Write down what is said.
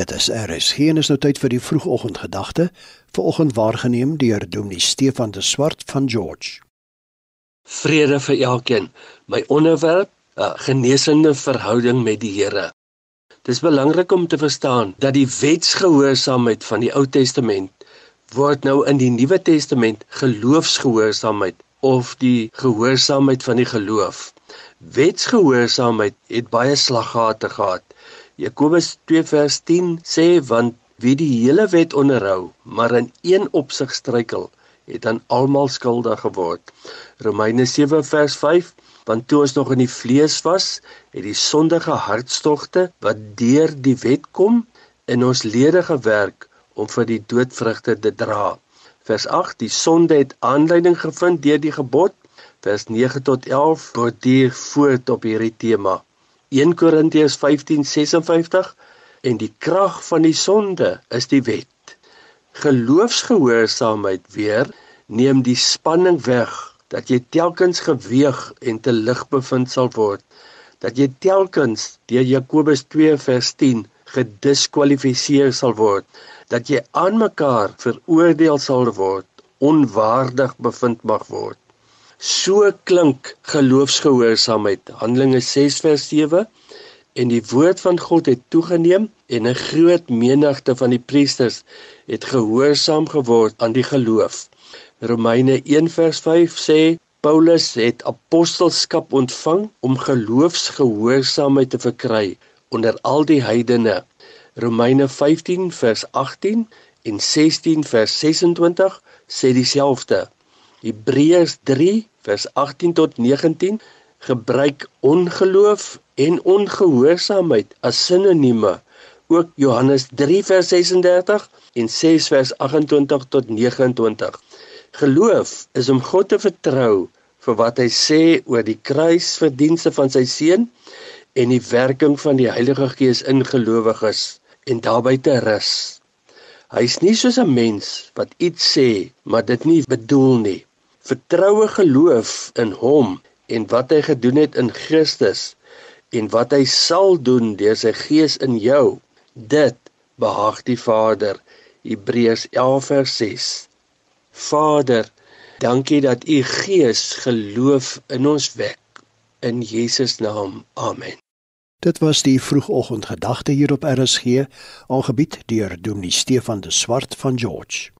Dit is RSG en is nou tyd vir die vroegoggendgedagte, vanoggend waargeneem deur Dominee Stefan de Swart van George. Vrede vir elkeen. My onderwerp, 'n genesende verhouding met die Here. Dit is belangrik om te verstaan dat die wetsgehoorsaamheid van die Ou Testament word nou in die Nuwe Testament geloofsgehoorsaamheid of die gehoorsaamheid van die geloof. Wetsgehoorsaamheid het baie slaggate gehad. Jakobus 2 vers 10 sê want wie die hele wet onderhou, maar in een opsig struikel, het aan almal skuldig geword. Romeine 7 vers 5 want toe ons nog in die vlees was, het die sondige hartstogte wat deur die wet kom in ons lede gewerk om vir die doodvrugte te dra. Vers 8 die sonde het aanleiding gevind deur die gebod. Vers 9 tot 11 borduur voort op hierdie tema. 1 Korintiërs 15:56 en die krag van die sonde is die wet. Geloofsgehoorsaamheid weer neem die spanning weg dat jy telkens geweeg en te lig bevind sal word. Dat jy telkens deur Jakobus 2:10 gediskwalifiseer sal word. Dat jy aan mekaar veroordeel sal word, onwaardig bevind mag word. So klink geloofsgehoorsaamheid. Handelinge 6 vers 7 en die woord van God het toegeneem en 'n groot menigte van die priesters het gehoorsaam geword aan die geloof. Romeine 1 vers 5 sê Paulus het apostelskap ontvang om geloofsgehoorsaamheid te verkry onder al die heidene. Romeine 15 vers 18 en 16 vers 26 sê dieselfde. Hebreërs 3 vers 18 tot 19 gebruik ongeloof en ongehoorsaamheid as sinonieme. Ook Johannes 3 vers 36 en 6 vers 28 tot 29. Geloof is om God te vertrou vir wat hy sê oor die kruisverdienste van sy seun en die werking van die Heilige Gees in gelowiges en daarbey te rus. Hy's nie soos 'n mens wat iets sê maar dit nie bedoel nie vertroue geloof in hom en wat hy gedoen het in Christus en wat hy sal doen deur sy gees in jou. Dit behaag die Vader. Hebreërs 11 vers 6 Vader dankie dat u gees geloof in ons wek. In Jesus naam amen. Dit was die vroegoggendgedagte hier op RSG aangebied deur Dominee Stefan de Swart van George